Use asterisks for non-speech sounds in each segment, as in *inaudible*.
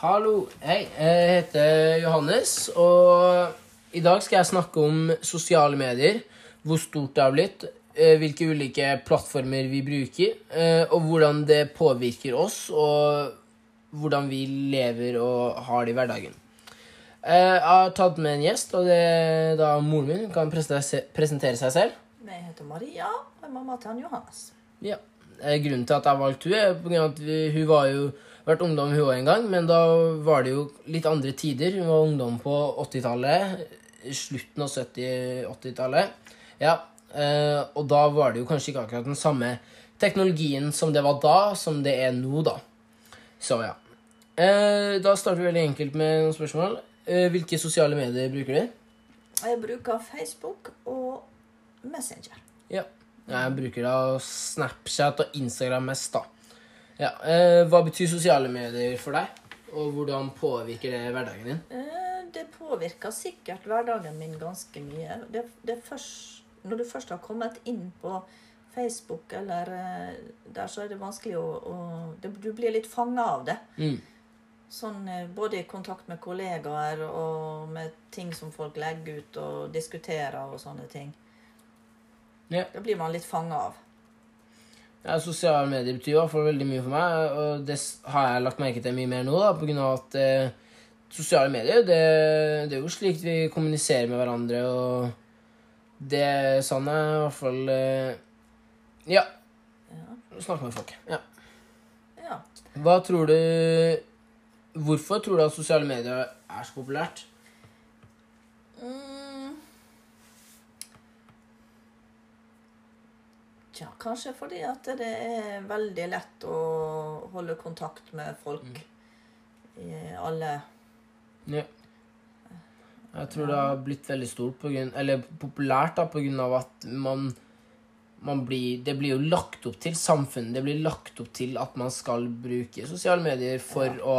Hallo. Hei. Jeg heter Johannes, og i dag skal jeg snakke om sosiale medier. Hvor stort det har blitt, eh, hvilke ulike plattformer vi bruker, eh, og hvordan det påvirker oss, og hvordan vi lever og har det i hverdagen. Eh, Jeg har tatt med en gjest, og det er da moren min. Hun kan presentere seg selv. Jeg heter Maria og er mamma til han Johannes. Ja. Grunnen til at jeg valgte hun er at hun var jo vært ungdom hun òg en gang, men da var det jo litt andre tider. Hun var ungdom på 80-tallet, slutten av 70-80-tallet. Ja, eh, og da var det jo kanskje ikke akkurat den samme teknologien som det var da, som det er nå, da. Så ja. Eh, da starter vi veldig enkelt med noen spørsmål. Eh, hvilke sosiale medier bruker du? Jeg bruker Facebook og Messenger. Ja. Jeg bruker da Snapchat og Instagram mest, da. Ja. Eh, hva betyr sosiale medier for deg? Og hvordan påvirker det hverdagen din? Eh, Det påvirker sikkert hverdagen min ganske mye. Det, det først, når du først har kommet inn på Facebook eller eh, der, så er det vanskelig å, å det, Du blir litt fanga av det. Mm. Sånn, eh, både i kontakt med kollegaer og med ting som folk legger ut og diskuterer og sånne ting. Ja. Da blir man litt fanga av. Ja, Sosiale medier betyr i hvert fall veldig mye for meg, og det har jeg lagt merke til mye mer nå. da, På grunn av at eh, sosiale medier det, det er jo slik vi kommuniserer med hverandre, og det er sånn jeg i hvert fall eh, Ja. Ja. Snakke med folk. Ja. ja. Hva tror du Hvorfor tror du at sosiale medier er så populært? Mm. Tja, kanskje fordi at det er veldig lett å holde kontakt med folk i alle Ja. Jeg tror det har blitt veldig stort på grunn, eller populært da, på grunn av at man, man blir, Det blir jo lagt opp til samfunnet. Det blir lagt opp til at man skal bruke sosiale medier for å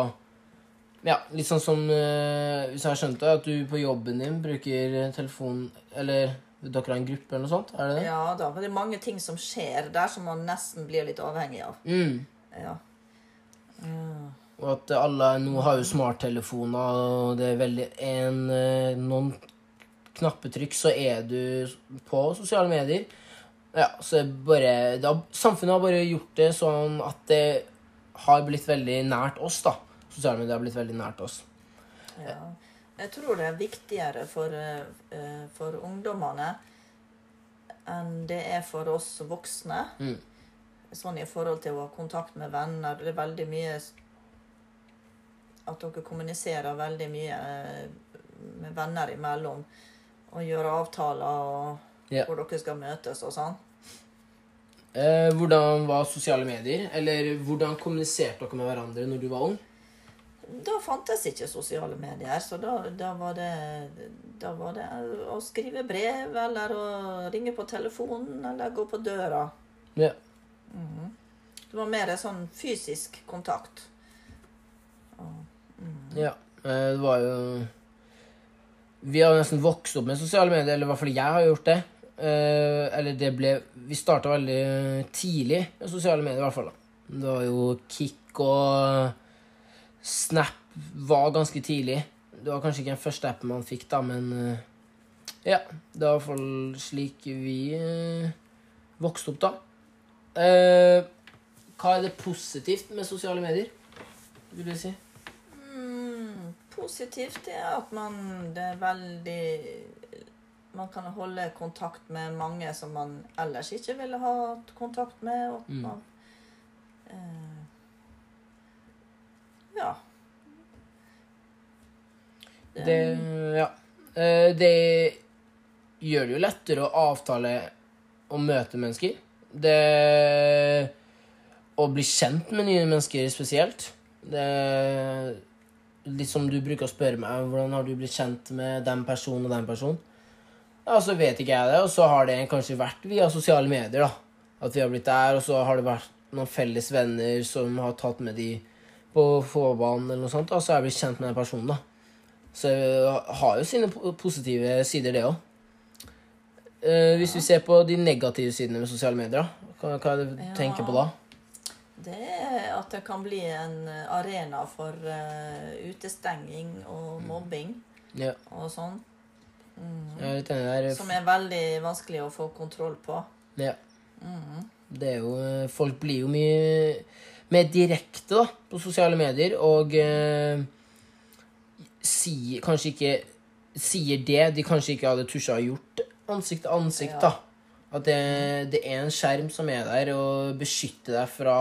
Ja, litt sånn som eh, Hvis jeg har skjønt det, at du på jobben din bruker telefon Eller dere har en gruppe eller noe sånt? Er det det? Ja da, for det er mange ting som skjer der som man nesten blir litt avhengig av. Mm. Ja. Mm. Og at alle nå har jo smarttelefoner, og det er veldig en, eh, Noen knappetrykk, så er du på sosiale medier. Ja, så er bare da, Samfunnet har bare gjort det sånn at det har blitt veldig nært oss, da. Sosiale medier har blitt veldig nært oss. Ja. Jeg tror det er viktigere for, eh, for ungdommene enn det er for oss voksne. Mm. Sånn i forhold til å ha kontakt med venner. Det er veldig mye At dere kommuniserer veldig mye eh, med venner imellom. Og gjør avtaler og yeah. hvor dere skal møtes og sånn. Eh, hvordan var sosiale medier? Eller hvordan kommuniserte dere med hverandre når du var ung? Da fantes ikke sosiale medier, så da, da, var det, da var det å skrive brev eller å ringe på telefonen eller gå på døra. Ja. Mhm. Det var mer sånn fysisk kontakt. Mm. Ja, eh, det var jo Vi har nesten vokst opp med sosiale medier, eller i hvert fall jeg har gjort det. Eh, Eller det ble Vi starta veldig tidlig med sosiale medier, i hvert fall. da. Det var jo Kick og Snap var ganske tidlig. Det var kanskje ikke den første appen man fikk, da, men eh, Ja. Det var i hvert fall slik vi eh, vokste opp, da. Eh, Hva er det positivt med sosiale medier, vil du si? Mm, positivt er at man det er veldig Man kan holde kontakt med mange som man ellers ikke ville ha hatt kontakt med. Og Mm. man, eh, ja. Det, ja. Eh, det gjør det jo lettere å avtale å møte mennesker. Det Å bli kjent med nye mennesker spesielt. Det Litt som du bruker å spørre meg hvordan har du blitt kjent med den personen og den personen. Ja, så vet ikke jeg det, og så har det kanskje vært via sosiale medier. da. At vi har blitt der, og så har det vært noen felles venner som har tatt med de på forbanen, eller noe sånt, og så har jeg blitt kjent med den personen. da. Så det har jo sine positive sider, det òg. Eh, hvis vi ser på de negative sidene med sosiale medier, da, hva, hva er det du Ja. tenker på da? Det er at det kan bli en arena for uh, utestenging og mobbing Ja, og sånn. Mm. jeg er. Som er veldig vanskelig å få kontroll på. Ja. Mm. Det er jo Folk blir jo mye mer direkte da, på sosiale medier, og eh, sier kanskje ikke Sier det de kanskje ikke hadde tusja gjort ansikt til ansikt, Ja. da. At det, det er en skjerm som er der og beskytter deg fra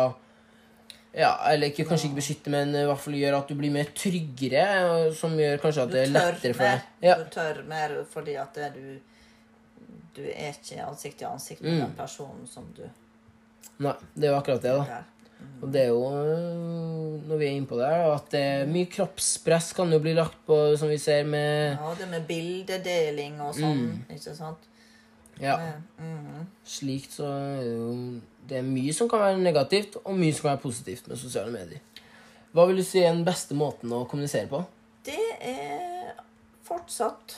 ja, Eller ikke, kanskje ikke beskytte, men i hvert fall gjør at du blir mer tryggere. Som gjør kanskje at det er lettere for deg. Ja. Du tør mer fordi at det du Du er ikke ansikt til ansikt med Mm. den personen som du Nei, det er jo akkurat det, da. Og det er jo, øh, når vi er inne på det, at det er mye kroppspress kan jo bli lagt på, som vi ser med Ja, det med bildedeling og sånn, Mm. ikke sant? Ja, Mm. slikt så er det jo Det er mye som kan være negativt, og mye som kan være positivt med sosiale medier. Hva vil du si er den beste måten å kommunisere på? Det er fortsatt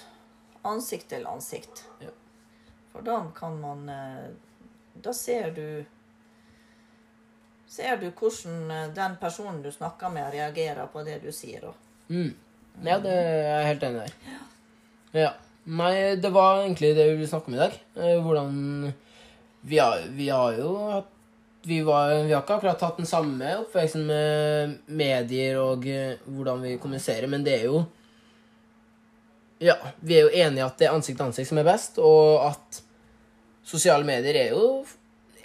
ansikt til ansikt. Ja. For da kan man eh, Da ser du Ser du hvordan eh, den personen du snakker med, reagerer på det du sier. Mm. Ja, det er jeg helt enig i. Ja. Nei, det var egentlig det vi ville snakke om i dag. Eh, Hvordan Vi har, vi har jo hatt vi, var, vi har ikke akkurat hatt den samme oppveksten med medier og eh, hvordan vi kommuniserer, men det er jo Ja, vi er jo enige at det er ansikt til ansikt som er best, og at sosiale medier er jo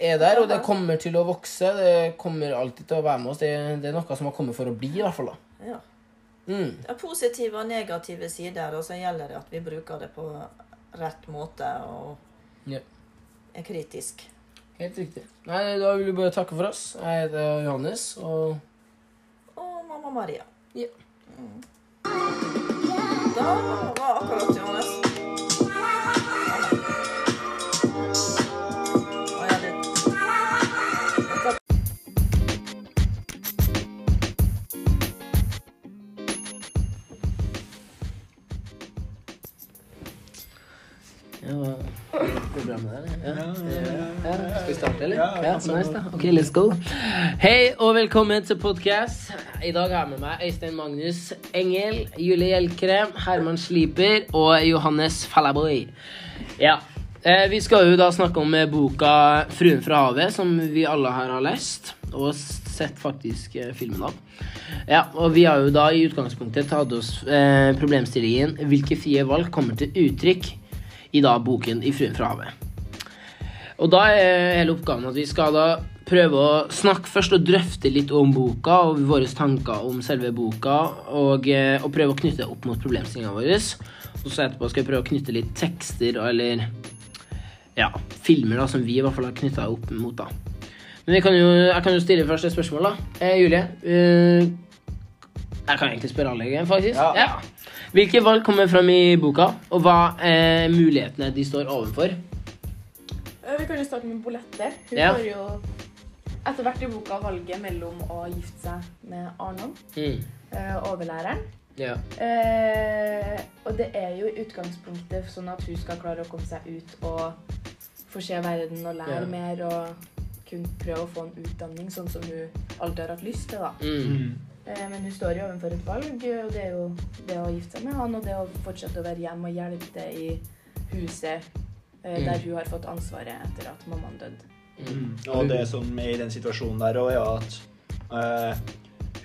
er der, og det kommer til å vokse. Det kommer alltid til å være med oss. Det, det er noe som har kommet for å bli, i hvert fall. da. Ja. Mm. Det er positive og negative sider, og så gjelder det at vi bruker det på rett måte og Ja. er kritisk. Helt riktig. Nei, Da vil vi bare takke for oss. Jeg heter Johannes, og Og mamma Maria. Ja. Mm. Da var akkurat Ja, altså- nice da. Ok, let's go. Hei og velkommen til podcast. I dag har jeg med meg Øystein Magnus Engel, Julie Hjelkrem, Herman Sliper og Johannes Fallaboy. Ja, eh, vi skal jo da snakke om eh, boka 'Fruen fra havet', som vi alle her har lest, og sett faktisk eh, filmen av. Ja, og vi har jo da i utgangspunktet tatt oss eh, problemstillingen 'Hvilke frie valg kommer til uttrykk' i da boken 'I fruen fra havet'. Og da er hele oppgaven at vi skal da prøve å snakke først og drøfte litt om boka og våre tanker om selve boka, og, eh, og prøve å knytte det opp mot problemstillinga våre. Og så etterpå skal vi prøve å knytte litt tekster eller ja, filmer da, som vi i hvert fall har knytta opp mot. da. Men kan jo, jeg kan jo stille først et spørsmål, da. Eh, Julie. Uh, jeg kan egentlig spørre alle, igjen, faktisk. Ja. Hvilke valg kommer fram i boka, og hva er mulighetene de står overfor? Eh, Vi kan jo starte med Bolette. Hun Ja. får jo etter hvert i boka valget mellom å gifte seg med Arnon, Mm. eh, overlæreren. Ja. Eh, og det er jo i utgangspunktet sånn at hun skal klare å komme seg ut og få se verden og lære Ja. mer og kunne prøve å få en utdanning, sånn som hun alltid har hatt lyst til. da. Mm. Eh, men hun står jo overfor et valg, og det er jo det å gifte seg med han og det å fortsette å være hjemme og hjelpe til i huset eh, Mm. Der hun har fått ansvaret etter at mammaen døde. Mm. Og det som er i den situasjonen der òg, er at uh,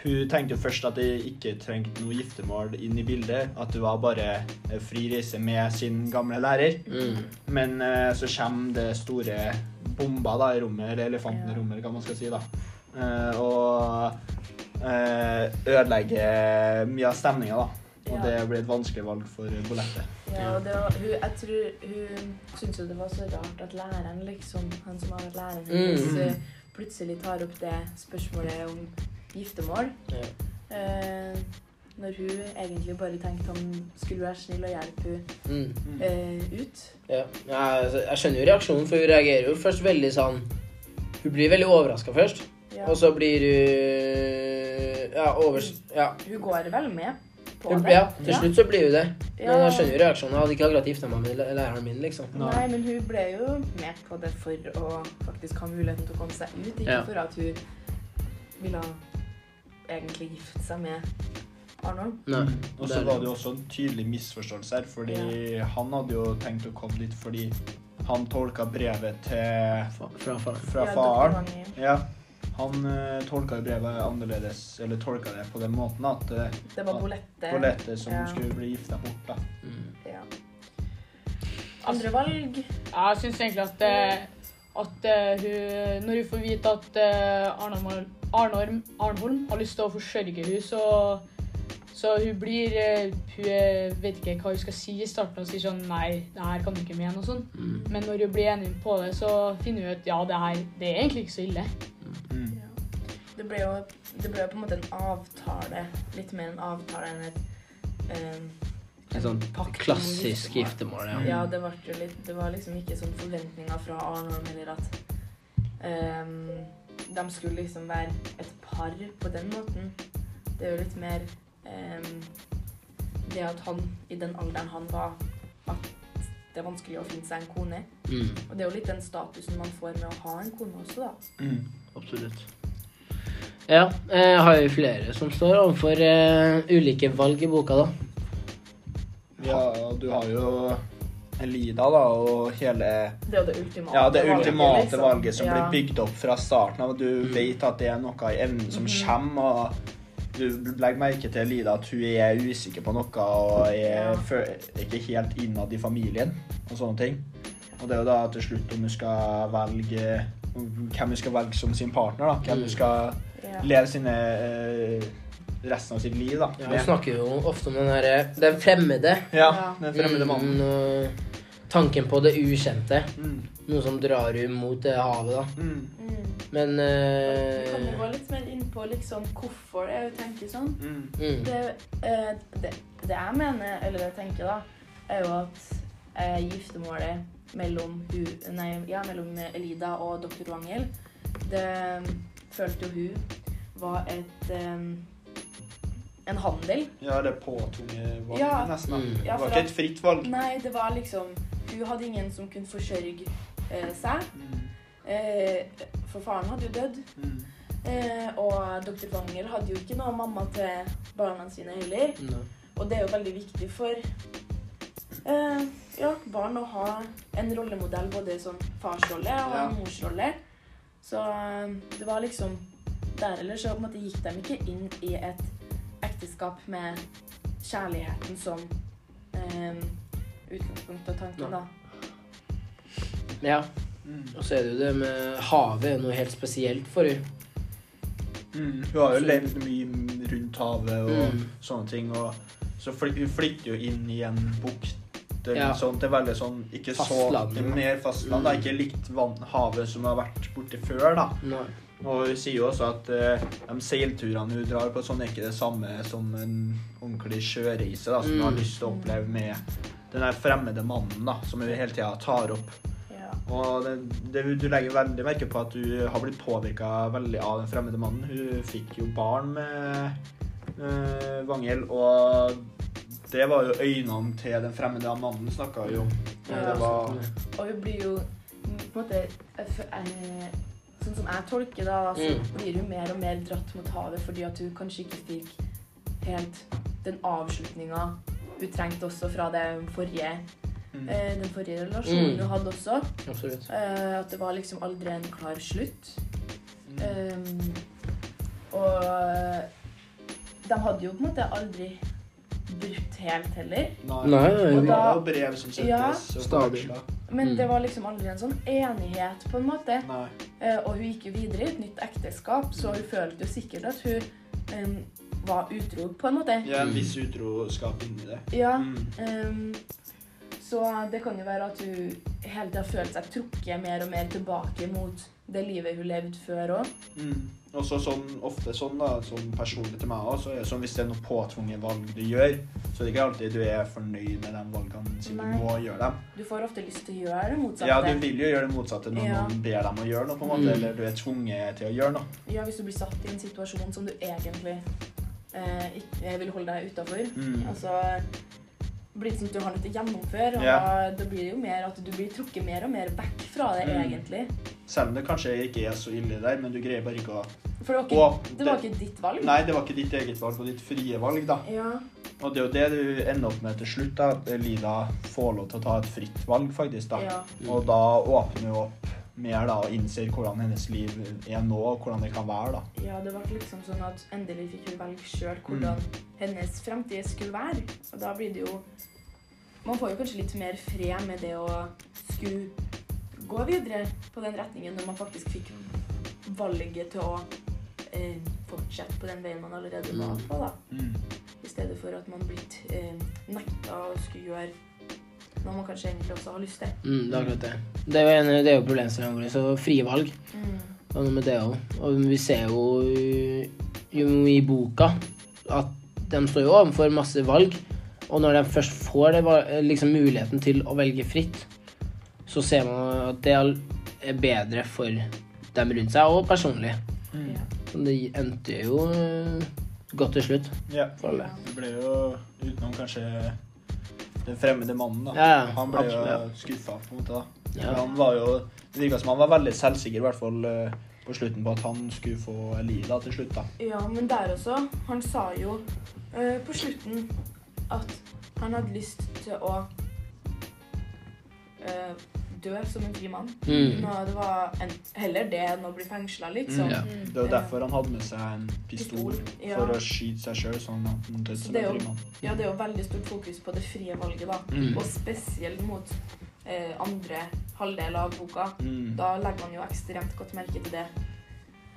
hun tenkte jo først at det ikke trengte noe giftermål inn i bildet. At det var bare eh, fri reise med sin gamle lærer. Mm. Men uh, så kommer det store bomba da i rommet, eller elefanten i Ja. rommet, eller hva man skal si. da. Uh, og eh, ødelegger mye av stemninga, da. Og Ja. det blir et vanskelig valg for Bolette. Ja, og det var, hun, jeg tror hun syntes jo det var så rart at læreren, liksom, han som har vært læreren hennes, Mm. plutselig tar opp det spørsmålet om giftermål. Ja. Eh, når hun egentlig bare tenkte han skulle være snill og hjelpe henne Mm. eh, ut. Ja. Ja, altså, jeg skjønner jo reaksjonen, for hun reagerer jo først veldig sånn Hun blir veldig overraska først, Ja. og så blir hun Ja, over... Ja. Hun går vel med på det. ja, til slutt så blir hun det. Men Ja. jeg skjønner jo reaksjonen. Jeg hadde ikke akkurat gifta meg med læ- læreren min, liksom. Nei, men hun ble jo med på det for å faktisk ha muligheten til å komme seg ut. Ikke Ja. for at hun ville egentlig gifte seg med Arnold. Nei. Og så var det jo også en tydelig misforståelse her, fordi han hadde jo tenkt å komme dit fordi han tolka brevet til Fra, fra fra Ja, faren. Ja. Han uh, tolka jo brevet annerledes, eller tolka det på den måten at uh, Det var Bolette. Bolette som Ja. skulle bli gifta bort, da. Mm. Ja. Andre valg? Jeg syns egentlig at, eh, at uh, hun Når hun får vite at uh, Arnholm, Arnorm, Arnholm har lyst til å forsørge henne, så, så hun blir eh, Hun eh, vet ikke hva hun skal si i starten og sier sånn Nei, det her kan du ikke mene og sånn. Mm. Men når hun blir enig på det, så finner hun ut ja, det her det er egentlig ikke så ille. Mm. Det ble jo det ble jo på en måte en avtale. Litt mer en avtale enn et um, En sånn klassisk giftermål, ja. Ja, det, var jo litt, det var liksom ikke sånn forventninger fra Arnold heller at um, de skulle liksom være et par på den måten. Det er jo litt mer um, det at han i den alderen han var, at det er vanskelig å finne seg en kone. Mm. Og det er jo litt den statusen man får med å ha en kone også, da. Mm. Absolutt. Ja, jeg har jo flere som står overfor eh, ulike valg i boka, da. Ja, du har jo Elida, da, og hele Det er jo det ultimate Ja, det valget, liksom. valget som Ja. blir bygd opp fra starten av. Du Mm. vet at det er noe i evnen som mm. kommer, og du legger merke til Elida at hun er usikker på noe og er Ja. ikke helt innad i familien og sånne ting. Og det er jo da til slutt om hun skal velge hvem hun skal velge som sin partner, da. Hvem Mm. hun skal Ja. Leve sine eh, resten av sitt liv, da. Ja. Vi snakker jo ofte om den derre Den fremmede. Ja, den fremmede mannen. Mm, tanken på det ukjente. Mm. Noe som drar henne mot det havet, da. Mm. Mm. Men uh, kan eh, gå litt mer inn på liksom hvorfor jeg tenker sånn. Mm. mm. Det, uh, det, det jeg mener, eller det jeg tenker da, er jo at uh, giftermålet mellom, nei, ja, mellom Elida og dr. Wangel, det følte jo hun var et um, en handel. Ja, det er valget, valg, Ja. nesten. Mm. Det var ikke at- et fritt valg. Nei, det var liksom Hun hadde ingen som kunne forsørge eh, seg. Mm. Eh, for faren hadde jo dødd. Mm. Eh, og dr. Wangel hadde jo ikke noe mamma til barna sine heller. Nei. Og det er jo veldig viktig for eh, ja, barn å ha en rollemodell, både som farsrolle og Ja. en morsrolle. Så eh, det var liksom Der eller så på en måte gikk de ikke inn i et ekteskap med kjærligheten som eh, utgangspunkt og tanken, da. Ja. Mm. Og så er det jo det med havet er noe helt spesielt for henne. Mm. Hun har jo levd mye rundt havet og Mm. sånne ting. Og så flytter hun inn i en bukt. Eller Ja. Sånt. Det er veldig sånn ikke Fastland. så mer fastland. da. Mm. Ikke likt vann, havet som har vært borte før. da. Nei. Og hun sier jo også at uh, de seilturene hun drar på, sånn er ikke det samme som en ordentlig sjøreise da, som hun har Mm. lyst til å oppleve med den der fremmede mannen da, som hun hele tida tar opp. Ja. Og det, det, du legger veldig merke på at du har blitt påvirka veldig av den fremmede mannen. Hun fikk jo barn med uh, Vangel, og det var jo øynene til den fremmede mannen, snakka jo om. Ja, det var Og hun blir jo på en måte f- eh, Sånn som jeg tolker da, så Mm. blir hun mer og mer dratt mot havet fordi at hun kanskje ikke fikk helt den avslutninga hun trengte også fra det forrige, mm. eh, den forrige relasjonen Mm. hun hadde også. Absolutt. Eh, at det var liksom aldri en klar slutt. Mm. Um, og eh, de hadde jo på en måte aldri brutt helt heller. Nei. Nei, Det Og da- var jo brev som settes. Ja. og Stadig. Men Mm. det var liksom aldri en sånn enighet, på en måte. Nei. Eh, og hun gikk jo videre i et nytt ekteskap, så hun følte jo sikkert at hun um, var utro, på en måte. Ja, en viss utroskap inni det. Ja. Mm. em, så det kan jo være at hun hele tida føler seg trukket mer og mer tilbake mot det livet hun levde før òg. Mm. Og så sånn, ofte sånn da, sånn personlig til meg også, så sånn hvis det er noe påtvunget valg du gjør, så er det ikke alltid du er fornøyd med de valgene siden Nei. du må gjøre dem. Du får ofte lyst til å gjøre det motsatte. Ja, du vil jo gjøre det motsatte når Ja. noen ber dem å gjøre noe, på en måte, Mm. eller du er tvunget til å gjøre noe. Ja, hvis du blir satt i en situasjon som du egentlig eh, ikke vil holde deg utafor. Mm. Altså blir det sånn at du har nødt til å gjennomføre, og yeah. da blir det jo mer at du blir trukket mer og mer vekk fra det, Mm. egentlig. Selv om det kanskje ikke er så ille der, men du greier bare ikke å For det var, ikke, Og det var det- ikke ditt valg? Nei, det var ikke ditt eget valg, var ditt frie valg, da. Ja. Og det er jo det du ender opp med til slutt, da. Lida får lov til å ta et fritt valg, faktisk, da. ja. Og da åpner jo opp mer, da, og innser hvordan hennes liv er nå, og hvordan det kan være, da. Ja, det ble liksom sånn at endelig fikk hun velge sjøl hvordan hennes fremtid skulle være. Og da blir det jo Man får jo kanskje litt mer fred med det å skulle gå videre på den retningen når man faktisk fikk valget til å eh, fortsette på den veien man allerede var på, da. Mm. I stedet for at man blitt eh, nekta å skulle gjøre noe man kanskje egentlig også har lyst til. Mm, det er akkurat det. Det er jo, en, det er jo problemstillingen. Så frie valg. Mm. Og noe med det òg. Og vi ser jo, jo i boka at de står jo overfor masse valg. Og når de først får det, liksom muligheten til å velge fritt, så ser man at det er bedre for dem rundt seg, og personlig. Mm. Det endte jo eh, godt til slutt Ja. for alle. Det ble jo utenom kanskje den fremmede mannen, da. Ja, ja, han ble jo absolutt. skuffa, på en måte. da. Ja. Han var jo Det virka som han var veldig selvsikker, i hvert fall eh, på slutten, på at han skulle få Elida til slutt, da. Ja, men der også. Han sa jo uh, på slutten at han hadde lyst til å eh, dø som en fri mann. Mm. Det var en, heller det enn å bli fengsla, liksom. Ja. Det er jo derfor han hadde med seg en pistol, Pistol, ja. for å skyte seg sjøl, sånn at han døde som en er jo- Ja, det er jo veldig stort fokus på det frie valget, da. Mm. Og spesielt mot eh, andre halvdel av boka. Mm. Da legger man jo ekstremt godt merke til det.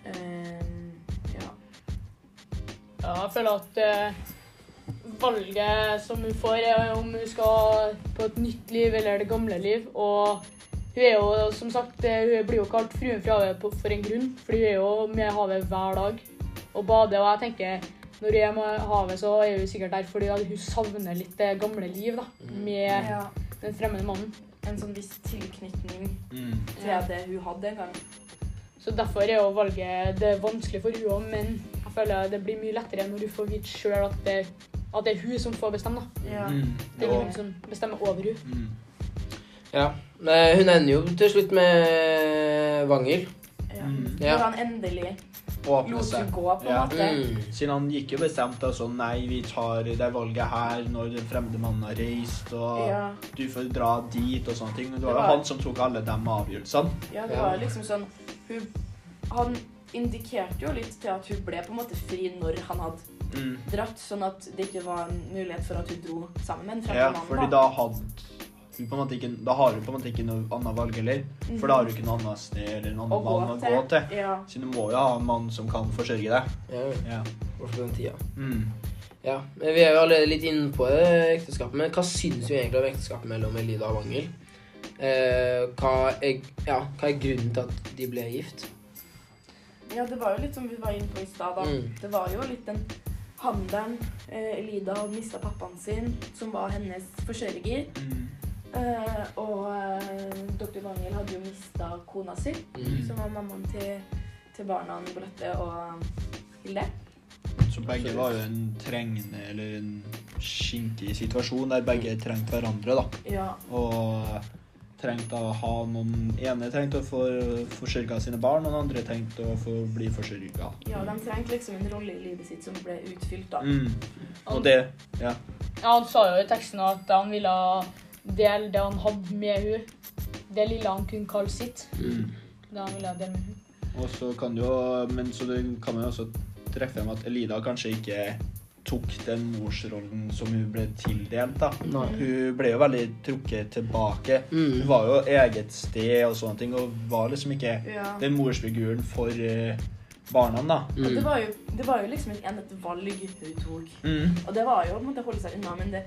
Uh, ja. Ja, jeg føler at uh valget som hun får, er om hun skal på et nytt liv eller det gamle liv. Og hun er jo, som sagt, eh, hun blir jo kalt fruen fra havet for en grunn. Fordi hun er jo med havet hver dag og bader. Og jeg tenker, når hun er med havet, så er hun sikkert der fordi hun savner litt det gamle liv da, med ja. den fremmede mannen. En sånn viss tilknytning Mm. til det hun hadde en gang. Så derfor er jo valget det er vanskelig for hun òg, men jeg føler det blir mye lettere når hun får vite sjøl at, det- at det er hun som får bestemme. da. Ja. Mm. Det er ikke ingen som bestemmer over hun. Mm. Ja. Men hun ender jo til slutt med Vangel. Ja. Mm. Ja. Når han endelig Åpne lot seg. gå, på en Ja. måte. Mm. Siden han gikk jo bestemt da, sånn Nei, vi tar det valget her når den fremmede mannen har reist, og Ja. du får dra dit og sånne ting. Men det var jo han som tok alle de avgjørelsene. ja, det var liksom sånn hun, Han indikerte jo litt til at hun ble på en måte fri når han hadde Mm. dratt, sånn at det ikke var en mulighet for at hun dro sammen med en fremmed Ja, mann. fordi da hadde hun på en måte ikke, Da har du på en måte ikke noe annet valg heller. For da har du ikke noe annet sted eller noen annen mann å gå til. Ja. Så du må jo ha en mann som kan forsørge deg. Ja, Ja. for den tida. Mm. Ja, men Vi er jo allerede litt inne på det ekteskapet, men hva syns vi egentlig om ekteskapet mellom Elida og Vangel? Eh, hva, er, ja, hva er grunnen til at de ble gift? ja, det var jo litt som vi var inne på i stad. da. Mm. Det var jo litt den handelen eh, Elida hadde mista pappaen sin, som var hennes forsørger. Mm. Eh, og eh, dr. Wangel hadde jo mista kona si, Mm. som var mammaen til, til barna Nicolette og Hilde. Så begge var jo en trengende eller en skinkig situasjon der begge trengte hverandre. da. Ja, Og trengte å ha noen ene trengte å få forsørga sine barn, og den andre trengte å få bli forsørga. ja, de trengte liksom en rolle i livet sitt som ble utfylt, da. Mm. Og det Ja. Ja, han sa jo i teksten at han ville dele det han hadde med henne. Det lille han kunne kalle sitt. Mm. Det han ville dele med henne. Og så kan du jo Men så det kan man jo også trekke frem at Elida kanskje ikke tok den morsrollen som hun ble tildelt. da. Nei. Hun ble jo veldig trukket tilbake. Mm. Hun var jo eget sted og sånne ting, og var liksom ikke Ja. den morsfiguren for eh, barna, da. Mm. det var, jo, det var jo liksom ikke enn et valg hun tok. Mm. Og det var jo å holde seg unna, men det,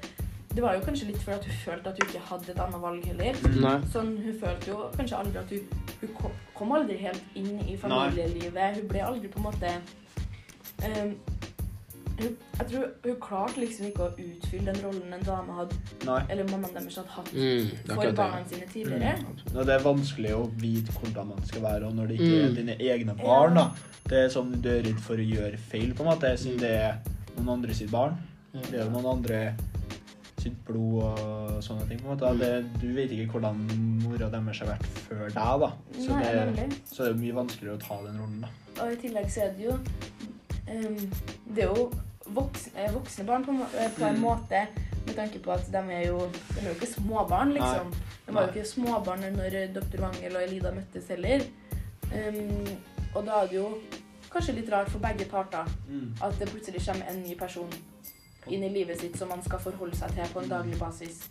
det var jo kanskje litt fordi hun følte at hun ikke hadde et annet valg heller. Nei. Sånn, Hun følte jo kanskje aldri at hun Hun kom, kom aldri helt inn i familielivet. Hun ble aldri på en måte um, hun, Jeg tror hun klarte liksom ikke å utfylle den rollen en dame hadde, Nei. eller mammaen deres hadde hatt Mm. Er for barna sine tidligere. Og det er vanskelig å vite hvordan man skal være, og når det ikke er Mm. dine egne barn. da. Det er sånn du er redd for å gjøre feil, på en måte, siden det er noen andre sitt barn. Det er noen andre sitt blod og sånne ting. på en måte. Det, du vet ikke hvordan mora deres har vært før deg, da. Så Nei, det, så det er mye vanskeligere å ta den rollen. da. og i tillegg så er det jo um, Det er jo voksne, eh, voksne barn på, eh, på en Mm. måte, med tanke på at de er jo De er jo ikke småbarn, liksom. De var jo Nei. ikke småbarn når dr. Wangel og Elida møttes heller. Um, og da er det jo kanskje litt rart for begge parter Mm. at det plutselig kommer en ny person inn i livet sitt som man skal forholde seg til på en daglig basis.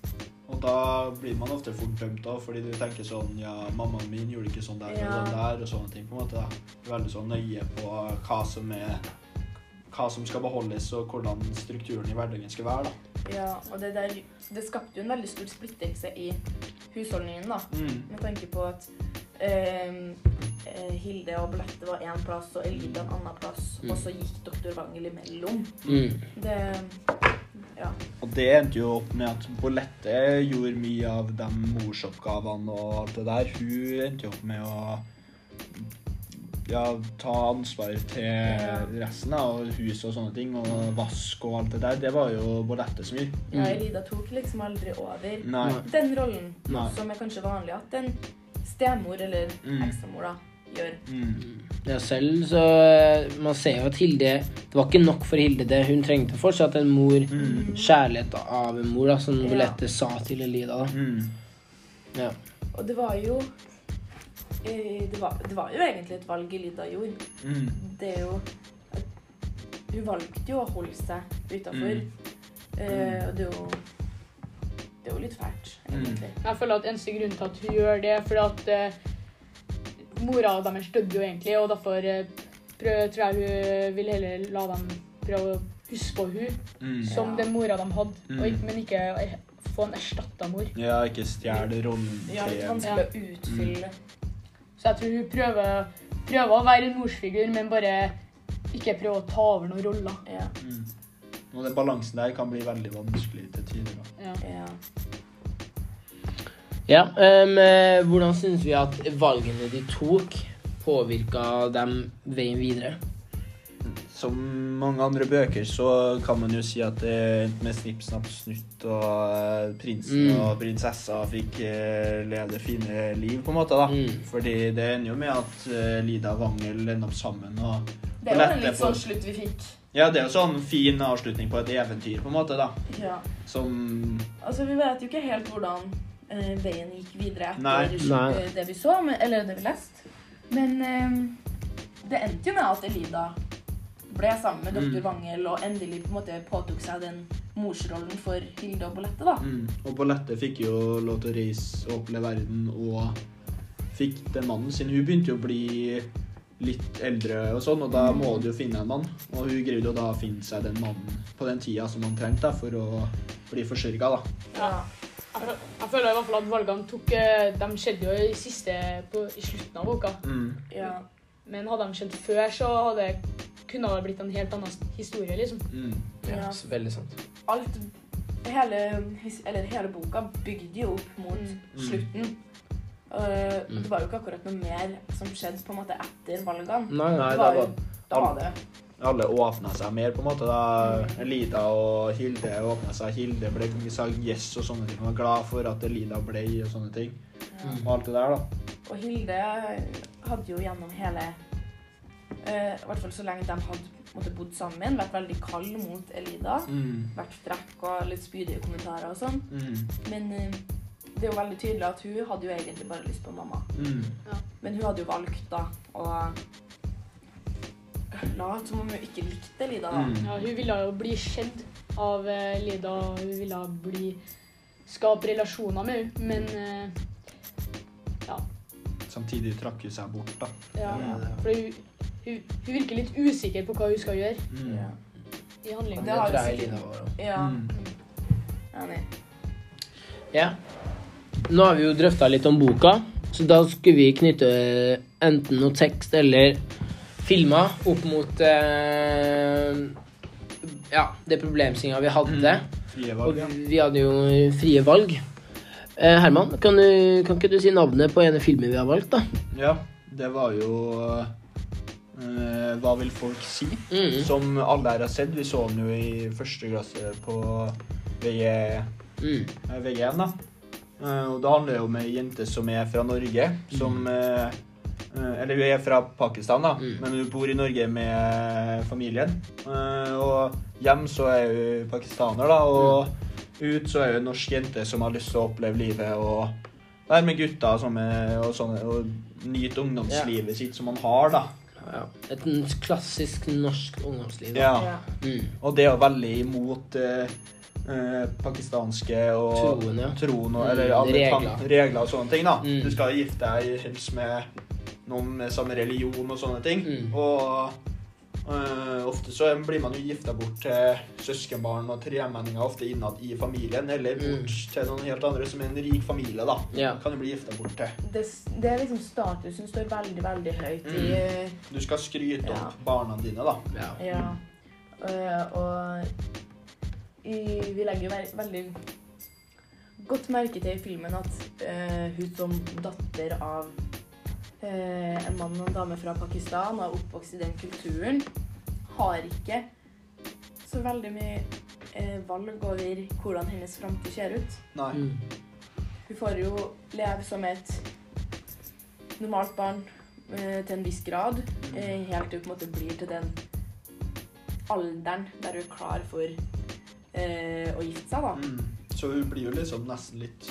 Og da blir man ofte fort dømt da, fordi du tenker sånn Ja, mammaen min gjorde ikke sånn der og sånn der, og sånne ting. på en måte. da. Veldig sånn nøye på hva som er hva som skal beholdes, og hvordan strukturen i hverdagen skal være. da. Ja, og det der Det skapte jo en veldig stor splittelse i husholdningen, da. Mm. Med tanke på at eh, Hilde og Bolette var én plass, og Elida en annen plass. Mm. Og så gikk doktor Wangel imellom. Mm. Det Ja. Og det endte jo opp med at Bolette gjorde mye av de morsoppgavene og alt det der. Hun endte jo opp med å ja, ta ansvar til resten av hus og sånne ting, og vask og alt det der. Det var jo Bolette som gjorde. ja, Mm. Elida tok liksom aldri over Nei. den rollen, Nei. som er kanskje vanlig at en stemor eller Mm. ekstramor da gjør. Mm. Ja, selv så eh, Man ser jo at Hilde Det var ikke nok for Hilde. det Hun trengte fortsatt en mor. Mm. Kjærlighet av en mor, da, som Ja. Bolette sa til Elida. da. Mm. Ja. Og det var jo eh, det var, det var jo egentlig et valg Elida gjorde. Mm. det er jo Hun valgte jo å holde seg utafor. Mm. Eh, og det er jo Det er jo litt fælt, Mm. Jeg føler at eneste grunn til at hun gjør det, er fordi at uh, mora deres døde jo egentlig, og derfor eh, prøv, tror jeg hun vil heller la dem prøve å huske på hun Mm. som Ja. den mora de hadde, Mm. og ikke, men ikke eh, få en erstatta mor. Ja, ikke stjele rollen Ja, litt vanskelig å utfylle. Så jeg tror hun prøver, prøver å være en morsfigur, men bare ikke prøve å ta over noen roller. Ja, mm. Og den balansen der kan bli veldig vanskelig til tider. Ja. ja. Eh, Hvordan syns vi at valgene de tok, påvirka dem veien videre? Som mange andre bøker så kan man jo si at det endte med snipp, snapp, snutt, og eh, prinsen Mm. og prinsessa fikk lede leve fine liv, på en måte. da. Mm. Fordi det ender jo med at eh, Lida og Wangel ender opp sammen. og Det var en litt sånn slutt vi fikk. Ja, det er jo sånn fin avslutning på et eventyr, på en måte, da. Ja. Som Altså, vi vet jo ikke helt hvordan eh, veien gikk videre etter Nei. Nei. eh, det vi så, men, eller det vi leste. Men eh, det endte jo med at Elida ble sammen med Mm. doktor Wangel og endelig på en måte påtok seg den morsrollen for Hilde og Bolette. da. mm. Og Bolette fikk jo lov til å reise og oppleve verden, og fikk den mannen sin. Hun begynte jo å bli litt eldre og sånn, og da må du jo finne en mann. Og hun greide jo da å finne seg den mannen på den tida som han trengte da, for å bli forsørga, da. Ja. Jeg, jeg føler i hvert fall at valgene tok eh, De skjedde jo i, siste, på, i slutten av boka. Mm. ja. Men hadde de skjedd før, så hadde kunne det blitt en helt annen historie, liksom. Mm. Ja, Ja. så veldig sant. Alt hele, eller hele boka bygde jo opp mot Mm. slutten. Uh, Mm. Det var jo ikke akkurat noe mer som skjedde på en måte etter valgene. Nei, Nei, det var det jo, da var det Alle åpna seg mer, på en måte. da Mm. Elida og Hilde åpna seg. Hilde ble sa yes og sånne ting. Hun var glad for at Elida ble og sånne ting. ja. Og alt det der, da. Og Hilde hadde jo gjennom hele uh, I hvert fall så lenge de hadde måtte, bodd sammen, vært veldig kald mot Elida. Mm. Vært frekk og litt spydige kommentarer og sånn. Mm. Men eh, det er jo veldig tydelig at hun hadde jo egentlig bare lyst på mamma. Mm. Men hun hadde jo valgt da å late som om hun ikke likte Lida. da. Mm. Ja, hun ville jo bli skjedd av eh, Lida, og hun ville bli skape relasjoner med henne, men Ja. Samtidig trakk hun seg bort, da. ja, Ja, for hun, hun, hun virker litt usikker på hva hun skal gjøre Mm. Ja. i handlingen. Det har tror jeg sikkert- ja. Mm. Enig. Ja. Nå har vi jo drøfta litt om boka, så da skulle vi knytte enten noe tekst eller filmer opp mot eh, ja, det problemstillinga vi hadde. Frie valg, ja. vi hadde jo frie valg. Eh, Herman, kan, du, kan ikke du si navnet på ene filmen vi har valgt, da? Ja, det var jo eh, Hva vil folk si? Mm. Som alle her har sett. Vi så den jo i første klasse på VG, Mm. eh, VG1, da. Eh, og det handler jo om ei jente som er fra Norge, som Mm. eh, Eh, Eller hun er fra Pakistan, da, Mm. men hun bor i Norge med familien. Eh, Og hjem så er hun pakistaner, da, og ut så er hun en norsk jente som har lyst til å oppleve livet og være med gutta som og, sånne, og nyte ungdomslivet sitt som man har, da. Ja. Et klassisk norsk ungdomsliv. da. Ja. Ja. Mm. Og det er jo veldig imot eh, eh, pakistanske og Troen, ja. troen og, Mm, eller alle regler. regler. regler og sånne ting. da. Mm. Du skal gifte deg helst med noen med samme religion og sånne ting. Mm. Og Uh, ofte så blir man jo gifta bort til søskenbarn og tremenninger ofte innad i familien, eller Mm. bort til noen helt andre som er en rik familie, da. Ja. Kan du bli gifta bort til. Det, det er liksom statusen står veldig, veldig høyt i Mm. Du skal skryte Ja. opp barna dine, da. ja. Ja. Uh, og vi legger veldig godt merke til i filmen at eh, hun som datter av eh, en mann og en dame fra Pakistan og er oppvokst i den kulturen, har ikke så veldig mye eh, valg over hvordan hennes framtid ser ut. Nei. Mm. Hun får jo leve som et normalt barn eh, til en viss grad, eh, helt til hun på en måte blir til den alderen der hun er klar for eh, å gifte seg. da. Mm. Så hun blir jo liksom nesten litt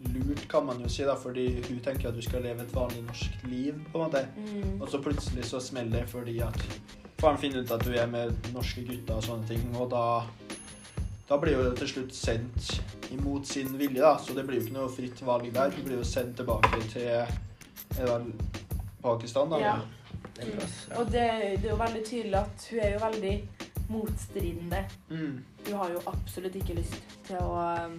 lurt, kan man jo si, da, fordi hun tenker at hun skal leve et vanlig norsk liv, på en måte. Mm. Og så plutselig så smeller det fordi at faren finner ut at du er med norske gutter og sånne ting, og da da blir hun jo til slutt sendt imot sin vilje, da, så det blir jo ikke noe fritt valg der. Hun blir jo sendt tilbake til Pakistan, da. Ja. Ja. Og det, det er jo veldig tydelig at hun er jo veldig motstridende. Mm. Hun har jo absolutt ikke lyst til å um,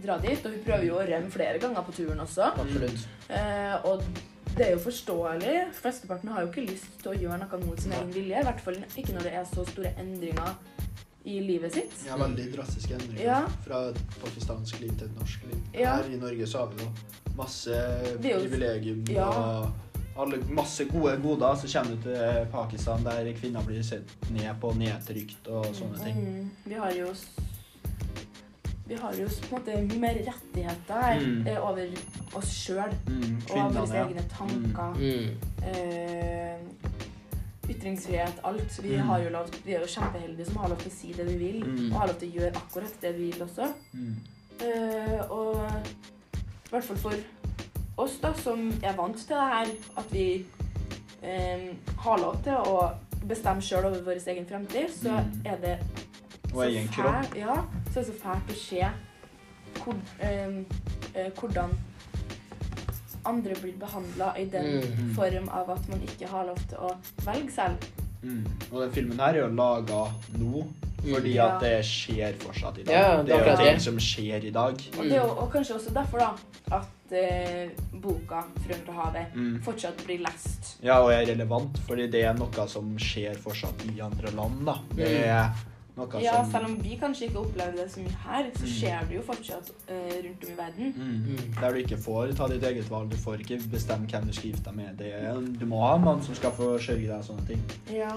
dra dit, og hun prøver jo å rømme flere ganger på turen også. Absolutt. Eh, og det er jo forståelig. Flesteparten har jo ikke lyst til å gjøre noe mot sin egen vilje. I hvert fall ikke når det er så store endringer i livet sitt. Ja, veldig drastiske endringer Ja. fra et pakistansk liv til et norsk liv. Ja. Her i Norge så har vi jo masse privilegium Ja. og alle, masse gode goder. Så kommer du til Pakistan der kvinner blir sett ned på, nedtrykt og sånne ting. Mm, vi har jo vi har jo på en måte mye mer rettigheter her, Mm. eh, over oss sjøl Mm, og våre ja. egne tanker. Mm. Eh, ytringsfrihet, alt. Vi, Mm. har jo lov, vi er jo kjempeheldige som har lov til å si det vi vil, Mm. og har lov til å gjøre akkurat det vi vil også. Mm. Eh, og i hvert fall for oss da, som er vant til det her, at vi eh, har lov til å bestemme sjøl over vår egen fremtid, så Mm. er det så fælt, ja, så er det så fælt å se hvor, eh, eh, hvordan andre blir behandla i den Mm. form av at man ikke har lov til å velge selv. Mm. Og den filmen her er jo laga nå fordi at det skjer fortsatt i dag. Ja, det er jo ting det. som skjer i dag. Og det er jo og kanskje også derfor da, at eh, boka 'Frøen til havet' Mm. fortsatt blir lest. Ja, og er relevant, fordi det er noe som skjer fortsatt i andre land, da. Det er noe Ja, som selv om vi kanskje ikke opplever det så mye her, så Mm. skjer det jo fortsatt eh, rundt om i verden. mm. Mm. Der du ikke får ta ditt eget valg. Du får ikke bestemme hvem du skal gifte deg med. Det er, du må ha en mann som skal forsørge deg og sånne ting. Ja.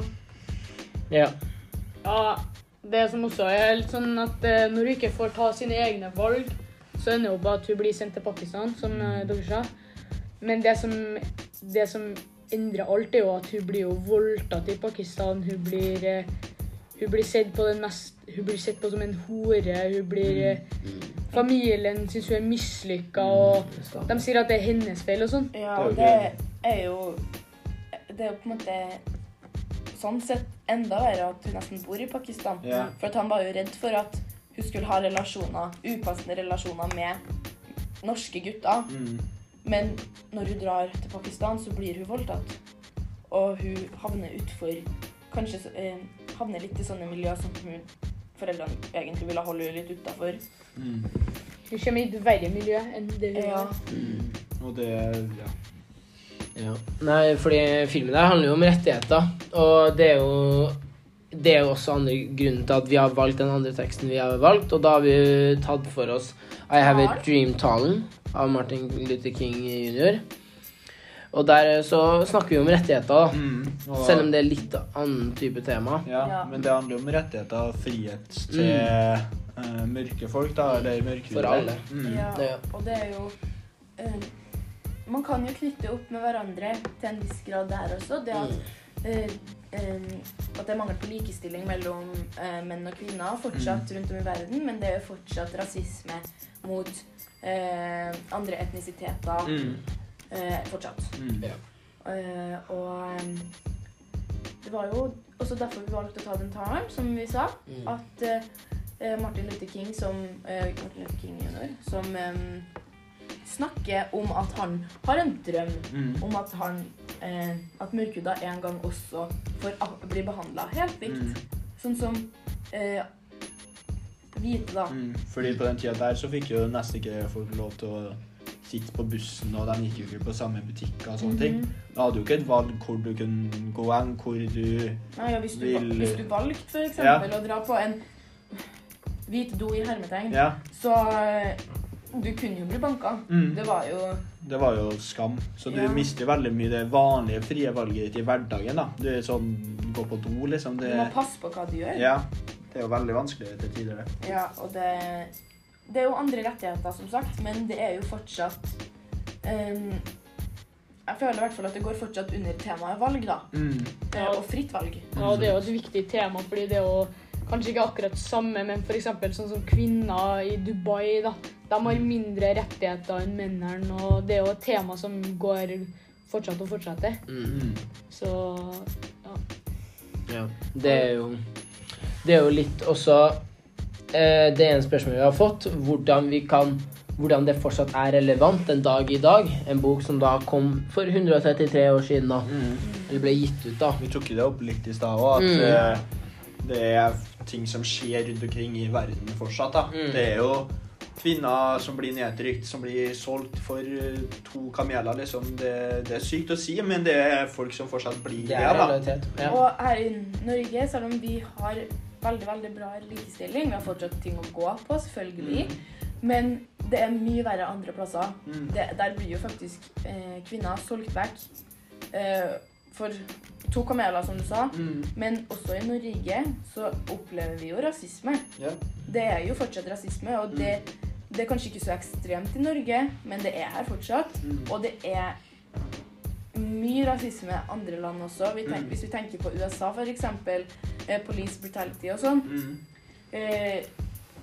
Ja. Ja, det som også er litt sånn at eh, når hun ikke får ta sine egne valg, så ender jo bare at hun blir sendt til Pakistan, som eh, dere sa. Men det som, det som endrer alt, er jo at hun blir jo voldtatt i Pakistan. Hun blir, eh, hun blir sett på den mest Hun blir sett på som en hore. Hun blir Familien syns hun er mislykka, og de sier at det er hennes feil og sånn. ja, og det er jo Det er jo på en måte sånn sett enda verre at hun nesten bor i Pakistan. Yeah. For at han var jo redd for at hun skulle ha relasjoner, upassende relasjoner med norske gutter. Mm. Men når hun drar til Pakistan, så blir hun voldtatt. Og hun havner utfor Kanskje eh, havner litt i sånne miljøer som hun, foreldrene egentlig ville holde henne litt utafor. Mm. Hun kommer i et verre miljø enn det hun Ja. gjør. Og det ja. Ja. Nei, fordi filmen der handler jo om rettigheter, og det er jo det er jo også andre grunnen til at vi har valgt den andre teksten vi har valgt, og da har vi tatt for oss I Have a Dream-talen av Martin Luther King jr. Og der så snakker vi om rettigheter, da. Mm. Selv om det er litt annen type tema. Ja, Ja. men det handler om rettigheter og frihet til eh, mørke folk, da, eller mørkhudede. For alle. Mm. Ja, og det er jo eh, man kan jo knytte opp med hverandre til en viss grad der også. Det at, eh, eh, at det er mangel på likestilling mellom uh, menn og kvinner fortsatt rundt om i verden, men det er jo fortsatt rasisme mot uh, andre etnisiteter Mm. eh, fortsatt. Mm. Eh, og um, det var jo også derfor vi valgte å ta den talen, som vi sa. Mm. At eh, Martin Luther King som eh, Martin Luther King jr. som eh, snakker om at han har en drøm Mm. om at han eh, at mørkhuda en gang også får bli behandla helt likt. Mm. Sånn som eh, hvite, da. Mm. Fordi på den tida der så fikk jo nesten ikke folk lov til å sitte på bussen, og de gikk jo ikke på samme butikker og sånne ting. Mhm. Da hadde du ikke et valg hvor du kunne gå hen, hvor du Nei, ja, hvis, du, Vil- hvis du valgte for Ja. eksempel å dra på en hvit do i hermetegn, Ja. så eh, du kunne jo bli banka. Mm. Det var jo Det var jo skam. Så du Ja. mister veldig mye det vanlige frie valget ditt i hverdagen. da. Du er sånn Gå på do, liksom. Du må passe på hva du gjør. ja, det er jo veldig vanskelig til tider. det. Ja, og det, det er jo andre rettigheter, som sagt, men det er jo fortsatt um, Jeg føler i hvert fall at det går fortsatt under temaet valg, da. Mm. Det, Og fritt valg. Ja, det er jo et viktig tema, fordi det er jo kanskje ikke akkurat samme, men f.eks. sånn som kvinner i Dubai, da. De har mindre rettigheter enn mennene, og det er jo et tema som går fortsatt og fortsetter. Mm. -hmm. Så Ja. Det er jo Det er jo litt også eh, Det ene spørsmålet vi har fått, hvordan vi kan hvordan det fortsatt er relevant en dag i dag. En bok som da kom for 133 år siden. da. Mm. Eller ble gitt ut, da. Vi tok det opp litt i stad òg, at Mm. eh, det er ting som skjer rundt omkring i verden fortsatt. da. Mm. Det er jo kvinner som blir nedtrykt, som blir solgt for eh, to kameler, liksom. Det, det er sykt å si, men det er folk som fortsatt blir Det det. er da. Ja. Og her i Norge, selv om vi har veldig veldig bra likestilling, vi har fortsatt ting å gå på, selvfølgelig, men det er mye verre andre plasser. Mm. Det, der blir jo faktisk eh, kvinner solgt vekk eh, for to kameler, som du sa. Mm. Men også i Norge så opplever vi jo rasisme. Yeah. Det er jo fortsatt rasisme, og det, det er kanskje ikke så ekstremt i Norge, men det er her fortsatt. Mm. Og det er mye rasisme i andre land også. Vi tenker, Mm. Hvis vi tenker på USA, f.eks. Eh, police brutality og sånn. Mm. Eh,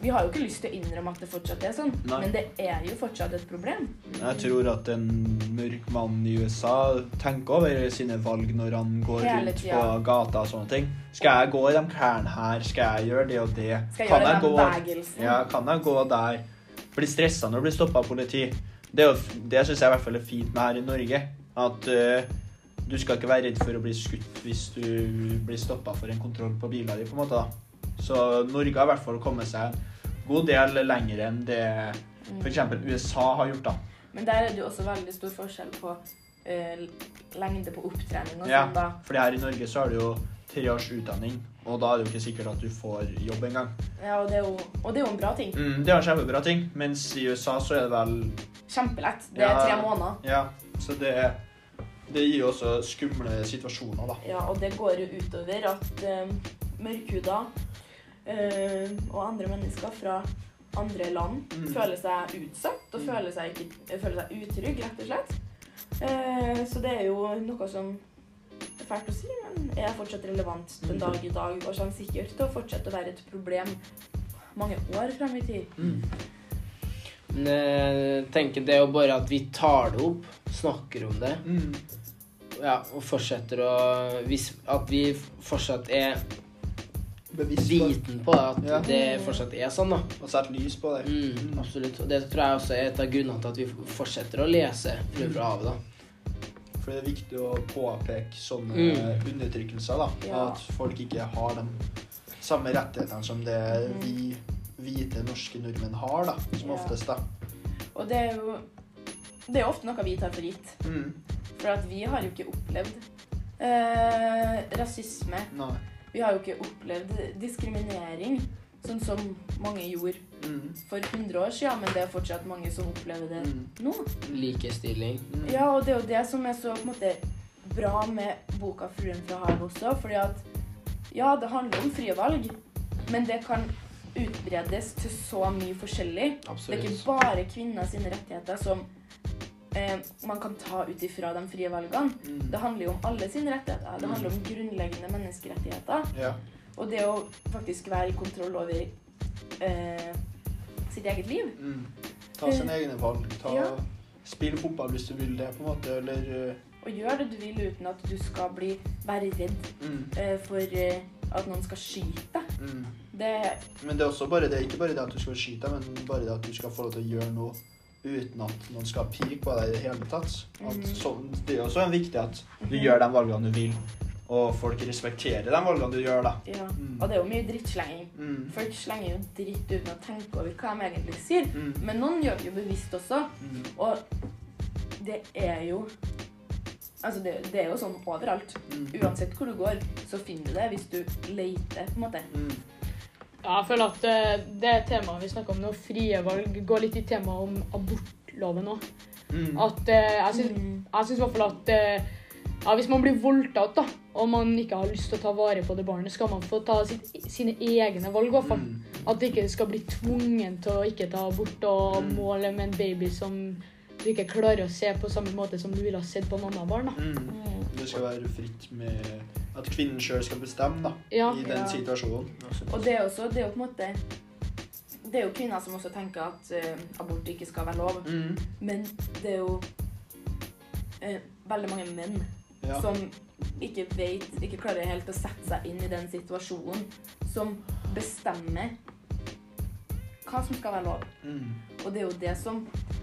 vi har jo ikke lyst til å innrømme at det fortsatt er sånn, Nei. men det er jo fortsatt et problem. Jeg tror at en mørk mann i USA tenker over sine valg når han går rundt på gata og sånne ting. Skal jeg gå i de klærne her? Skal jeg gjøre det og det? Skal jeg Kan gjøre den gå- bevegelsen? Ja, kan jeg gå der? Bli stressa når du blir stoppa av politi. Det, jo- det syns jeg i hvert fall er fint med her i Norge. At uh, du skal ikke være redd for å bli skutt hvis du blir stoppa for en kontroll på bilen din. på en måte da. Så Norge har i hvert fall kommet seg god del lenger enn det Mm. f.eks. USA har gjort. da. Men der er det jo også veldig stor forskjell på eh, lengde på opptrening og Ja. sånn, da. Fordi her i Norge så er det jo tre års utdanning, og da er det jo ikke sikkert at du får jobb engang. Ja, og det er jo, og det er jo en bra ting. Mm, det er en kjempebra ting, mens i USA så er det vel Kjempelett. Det er Ja. tre måneder. Ja, så det, er det gir jo også skumle situasjoner, da. Ja, og det går jo utover at eh, mørkhuda eh, og andre mennesker fra andre land Mm. føler seg utsatt og Mm. føler seg, ikke, eh, føler seg utrygg, rett og slett. Eh, så det er jo noe som er fælt å si, men er fortsatt relevant den dag i dag og kommer sikkert til å fortsette å være et problem mange år frem i tid. Men jeg tenker det er jo bare at vi tar det opp, snakker om det, Mm. ja, og fortsetter å hvis, At vi fortsatt er Bevisst på det. viten på at Ja. det fortsatt er sånn, da. Og sette lys på det. Mm, absolutt. Og det tror jeg også er et av grunnene til at vi fortsetter å lese Frø fra havet, da. For det er viktig å påpeke sånne Mm. undertrykkelser, da. Ja. At folk ikke har de samme rettighetene som det Mhm. vi hvite norske nordmenn har, da. Som Ja. oftest, da. Og det er jo det er ofte noe vi tar for gitt. Mm. For at vi har jo ikke opplevd eh, rasisme. Nei. Vi har jo ikke opplevd diskriminering, sånn som mange gjorde Mm. for 100 år siden, men det er fortsatt mange som opplever det Mm. nå. Likestilling. Mm. Ja, og det er jo det som er så på en måte bra med boka 'Fruen fra havet' også, fordi at ja, det handler om frie valg, men det kan utbredes til så mye forskjellig. Det er ikke bare kvinner sine rettigheter som, eh, man kan ta ut ifra de frie valgene. Mm. Det handler jo om alle sine rettigheter. Det handler om grunnleggende menneskerettigheter. Ja. Og det å faktisk være i kontroll over eh, sitt eget liv. Mm. Ta sine egne valg. Ta, Ja. Spill fotball hvis du vil det, på en måte, eller uh, Og gjør det du vil uten at du skal bli, være redd mm. eh, for eh, at noen skal skyte deg. Mm. Det Men det er også bare det, ikke bare det at du skal skyte, men bare det at du skal få lov til å gjøre noe uten at noen skal pike på deg i det hele tatt. At, Mhm. sånn, det er også viktig at du gjør de valgene du vil, og folk respekterer de valgene du gjør, da. Ja. Mm. Og det er jo mye drittslenging. Mm. Folk slenger jo dritt uten å tenke over hva de egentlig sier. Mm. Men noen gjør det jo bevisst også. Mm. Og det er jo Altså, det, det er jo sånn overalt. Mm. Uansett hvor du går, så finner du det hvis du leter, på en måte. Ja, jeg føler at eh, det temaet vi snakker om nå, frie valg, går litt i temaet om abortloven òg. Mm. At eh, jeg syns Mm. jeg syns i hvert fall at eh, ja, hvis man blir voldtatt da, og man ikke har lyst til å ta vare på det barnet, skal man få ta sitt, sine egne valg. i hvert fall. Mm. At det ikke skal bli tvungen til å ikke ta abort og Mm. måle med en baby som du ikke klarer å se på samme måte som du ville ha sett på en annen barn. da. Mm. Mm. Det skal være fritt med at kvinnen sjøl skal bestemme da, Ja, i den Ja. situasjonen. Og det er også Det er jo på en måte Det er jo kvinner som også tenker at uh, abort ikke skal være lov. Mm. Men det er jo uh, veldig mange menn Ja. som ikke vet, ikke klarer helt å sette seg inn i den situasjonen, som bestemmer hva som skal være lov. Mm. Og det er jo det som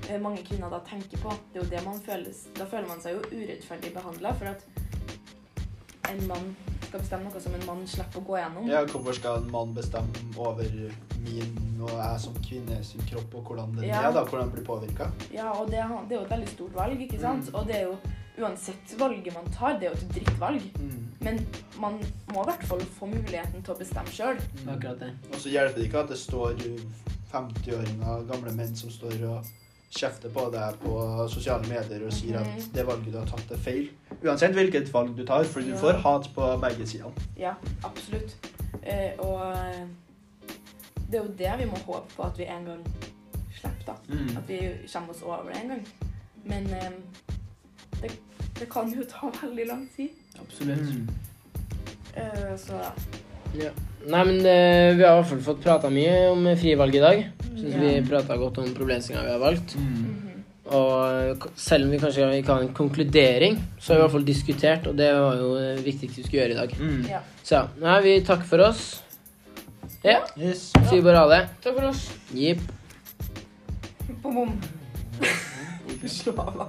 eh, mange kvinner da tenker på. Det er jo det man føles, Da føler man seg jo urettferdig behandla, for at en mann skal bestemme noe som en mann slipper å gå gjennom. Ja, hvorfor skal en mann bestemme over min og jeg som kvinne sin kropp, og hvordan den Ja. er, da, hvordan den blir påvirka? Ja, og det, det er jo et veldig stort valg, ikke sant? Mm. Og det er jo uansett valget man tar, det er jo et drittvalg. Mm. Men man må i hvert fall få muligheten til å bestemme sjøl. Akkurat det. Og så hjelper det ikke at det står 50-åringer, gamle menn, som står og kjefter på deg på sosiale medier og sier at det valget du har tatt, er feil. Uansett hvilket valg du tar, for du Ja. får hat på begge sider. Ja, absolutt. Eh, og eh, det er jo det vi må håpe på at vi en gang slipper, da. Mm. At vi kommer oss over det en gang. Men eh, det, det kan jo ta *laughs* veldig lang tid. Absolutt. Mm. Eh, så Ja. Nei, men uh, vi har i hvert fall fått prata mye om frivalg i dag. Syns Ja. vi prata godt om problemstillinga vi har valgt. Mm. mhm. Og eh, selv om vi kanskje ikke har en konkludering, så har vi i hvert fall diskutert, og det var jo det viktigste vi skulle gjøre i dag. Mm. Ja. Så ja, nei, vi takker for oss. Ja, Yes. sier bare ha det. Takk for oss. Jepp. Bom, bom. *laughs* Slå av, da.